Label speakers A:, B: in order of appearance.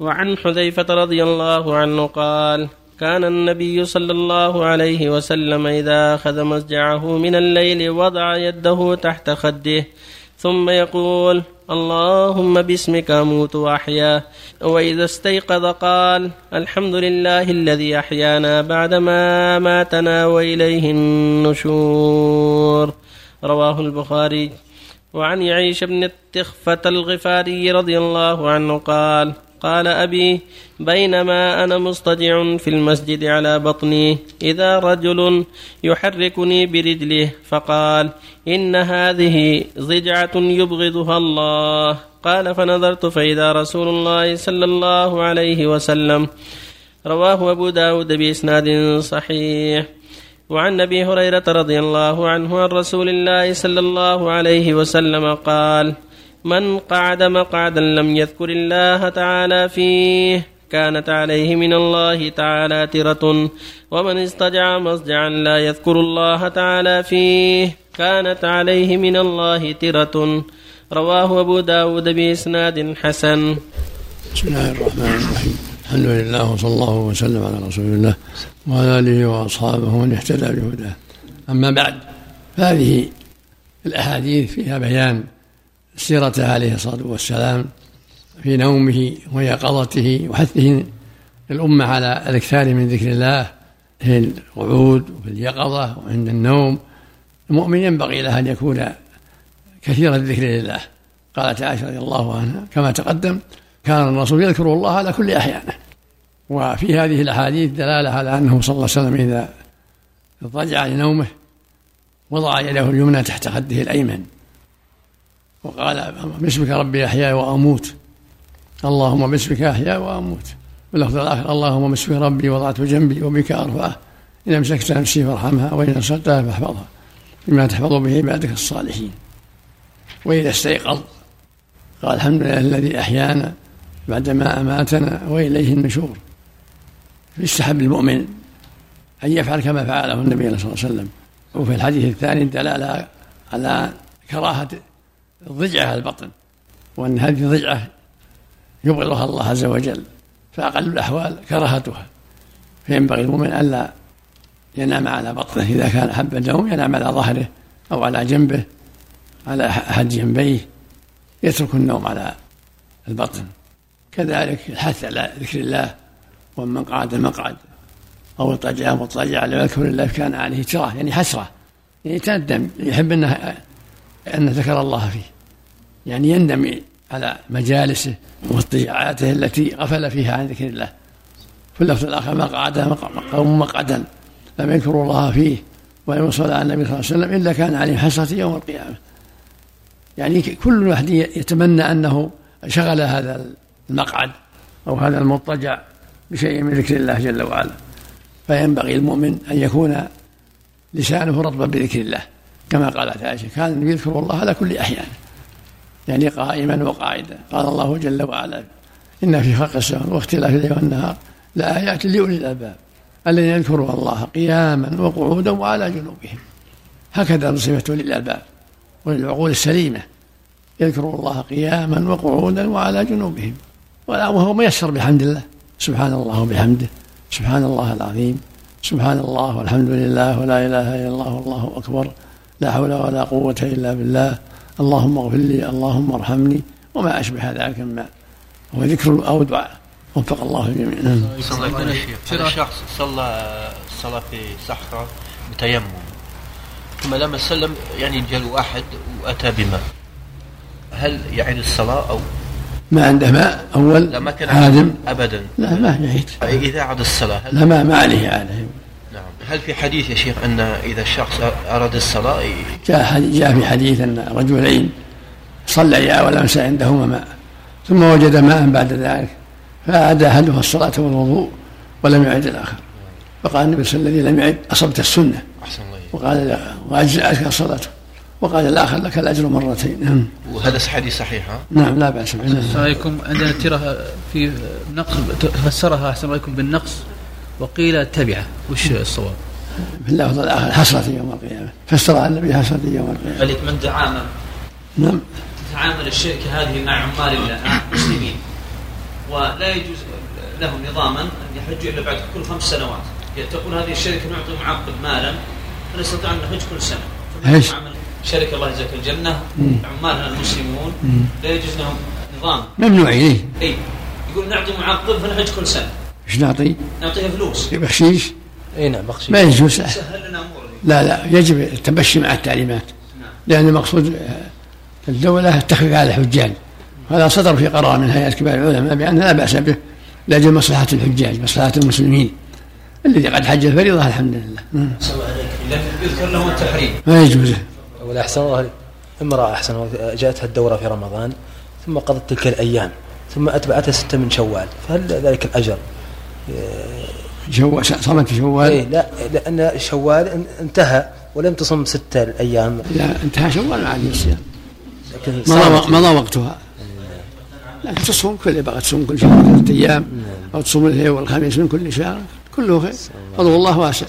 A: وعن حذيفة رضي الله عنه قال كان النبي صلى الله عليه وسلم إذا أخذ مزجعه من الليل وضع يده تحت خده ثم يقول اللهم باسمك أموت وأحيا. وإذا استيقظ قال الحمد لله الذي أحيانا بعدما ماتنا وإليه النشور. رواه البخاري. وعن يعيش بن التخفة الغفاري رضي الله عنه قال قال أبي بينما أنا مضطجع في المسجد على بطني إذا رجل يحركني برجله فقال إن هذه ضجعة يبغضها الله. قال فنظرت فإذا رسول الله صلى الله عليه وسلم رواه أبو داود بإسناد صحيح. وعن أبي هريرة رضي الله عنه عن رسول الله صلى الله عليه وسلم قال من قعد مقعدا لم يذكر الله تعالى فيه كانت عليه من الله تعالى ترة. ومن استجع مصجعا لا يذكر الله تعالى فيه كانت عليه من الله ترة. رواه أبو داود بإسناد حسن.
B: بسم الله الرحمن الرحيم. الحمد لله وصلى الله وسلم على رسول الله وعلى آله وأصحابه ومن اهتدى بهداه. أما بعد فهذه الأحاديث فيها بيان سيرته عليه الصلاة والسلام في نومه ويقظته وحثه الأمة على الإكثار من ذكر الله في القعود وفي اليقظة وعند النوم. المؤمن ينبغي له أن يكون كثير الذكر لله. قالت عائشة رضي الله عنها كما تقدم كان الرسول يذكر الله على كل أحيانه. وفي هذه الأحاديث دلالة على أنه صلى الله عليه وسلم إذا اضطجع لنومه وضع يده اليمنى تحت خده الأيمن. وقال باسمك ربي أحيا وأموت. اللهم باسمك أحيا وأموت. واللفظ الآخر اللهم باسمك ربي وضعت جنبي وبك أرفعه. إن أمسكت نفسي فارحمها وإن أرسلتها فاحفظها. بما تحفظ به عبادك الصالحين. وإذا استيقظ قال الحمد لله الذي أحيانا بعدما أماتنا وإليه النشور. يستحب المؤمن أن يفعل كما فعله النبي صلى الله عليه وسلم. وفي الحديث الثاني دلالة على كراهة الضجعة على البطن وأن هذه الضجعة يبغضها الله عز وجل فأقل الأحوال كراهتها. فينبغي المؤمن ألا ينام على بطنه إذا كان أحب النوم ينام على ظهره أو على جنبه على أحد جنبيه يترك النوم على البطن. كذلك الحث على ذكر الله ومن قعد المقعد أو اضطجع مضطجع لم يذكر الله كان عليه تراه يعني حسرة يعني يتندم يحب أنه أن ذكر الله فيه. يعني يندم على مجالسه واضطجاعاته التي غفل فيها عن ذكر الله. في اللفظ الآخر مقعد قوم مقعدا. لم يذكروا الله فيه ولم يصلى على النبي صلى الله عليه وسلم إلا كان عليه حسرة يوم القيامة. يعني كل واحد يتمنى أنه شغل هذا المقعد أو هذا المضطجع بشيء من ذكر الله جل وعلا. فينبغي المؤمن أن يكون لسانه رطبا بذكر الله. كما قالت عائشة كان يذكر الله على كل أحيان يعني قائما وقاعدا. قال الله جل وعلا إن في خلق السماوات واختلاف الليل والنهار لآيات لأولي الألباب الذين يذكرون الله قياما وقعودا وعلى جنوبهم. هكذا صفة أولي الألباب وللعقول السليمة. يذكرون الله قياما وقعودا وعلى جنوبهم. وهو ميسر بحمد الله. سبحان الله وبحمده. سبحان الله العظيم. سبحان الله والحمد لله ولا إله إلا الله والله أكبر. لا حول ولا قوة إلا بالله. اللهم اغفر لي اللهم ارحمني وما أشبه ذلك مما هو ذكر أو دعاء. وفق الله الجميع نعم.
C: هذا شخص صلى الصلاه في صحراء بتيمم ثم لما سلم يعني جاء واحد وأتى بماء. هل يعيد الصلاة أو؟
B: ما عنده ماء أول
C: لا ما كان
B: عادم.
C: أبدا.
B: لا ما يعيد.
C: إذا عاد الصلاة
B: لا ما ما عليه
C: نعم هل في حديث يا شيخ أن إذا الشخص أراد الصلاة
B: جاء جاء في حديث أن رجلين صليا ولمس عندهما ماء ثم وجد ماء بعد ذلك فأعاد أحدهما الصلاة والوضوء ولم يعد الآخر. فقال النبي صلى الله عليه وسلم الذي لم يعد أصبت السنة.
C: أحسن الله
B: وقال لا وأجزأتك صلاته. وقال الآخر لك الأجر مرتين. نعم.
C: وهذا حديث صحيح ها؟
B: نعم لا بأس به.
D: عليكم. عندنا ترى في نقص فسرها أحسن عليكم بالنقص. وقيل تبعه وش الصواب؟
B: في اللفظ الآخر حسرة يوم القيامة. فسرها النبي حسرة يوم القيامة.
E: ملك من تعامل.
B: نعم.
E: تعامل الشركة هذه مع عمال الله مع المسلمين. ولا يجوز لهم نظاما أن يحجوا إلا بعد كل خمس سنوات. تقول هذه الشركة نعطي معقد مالا فنستطيع أن نحج كل سنة.
B: إيش؟
E: شركه الله يجزاك الجنه عمالنا المسلمون. لا يجوز لهم نظام.
B: ممنوعين
E: اي يقول نعطي معقد فنحج كل سنة.
B: إيش نعطي؟
E: نعطيها فلوس.
B: بخشيش
F: إي نعم بخشيش.
B: ما يجوز. لا لا يجب التمشي مع التعليمات. لأن المقصود الدولة التخفيف على الحجاج. هذا صدر في قرار من هيئة كبار العلماء بأن لا بأس به لأجل مصلحة الحجاج مصلحة المسلمين. الذي قد حج الفريضة الحمد لله
E: لكن يذكر له التحريم.
B: ما يجوز.
F: ولا أحسن الله أحسن الله جاءتها الدورة في رمضان ثم قضت تلك الأيام ثم أتبعتها ستة من شوال فهل ذلك الأجر؟
B: شوال صامت في شوال؟
F: إيه لا لأن شوال انتهى ولم تصم ستة الأيام.
B: لا انتهى شوال ما عاد الصيام مضى. مضى وقتها. لكن تصوم كل بغت تصوم كل شهر ثلاثة أيام أو تصوم الاثنين والخميس من كل شهر كله خير. فضل الله واسع.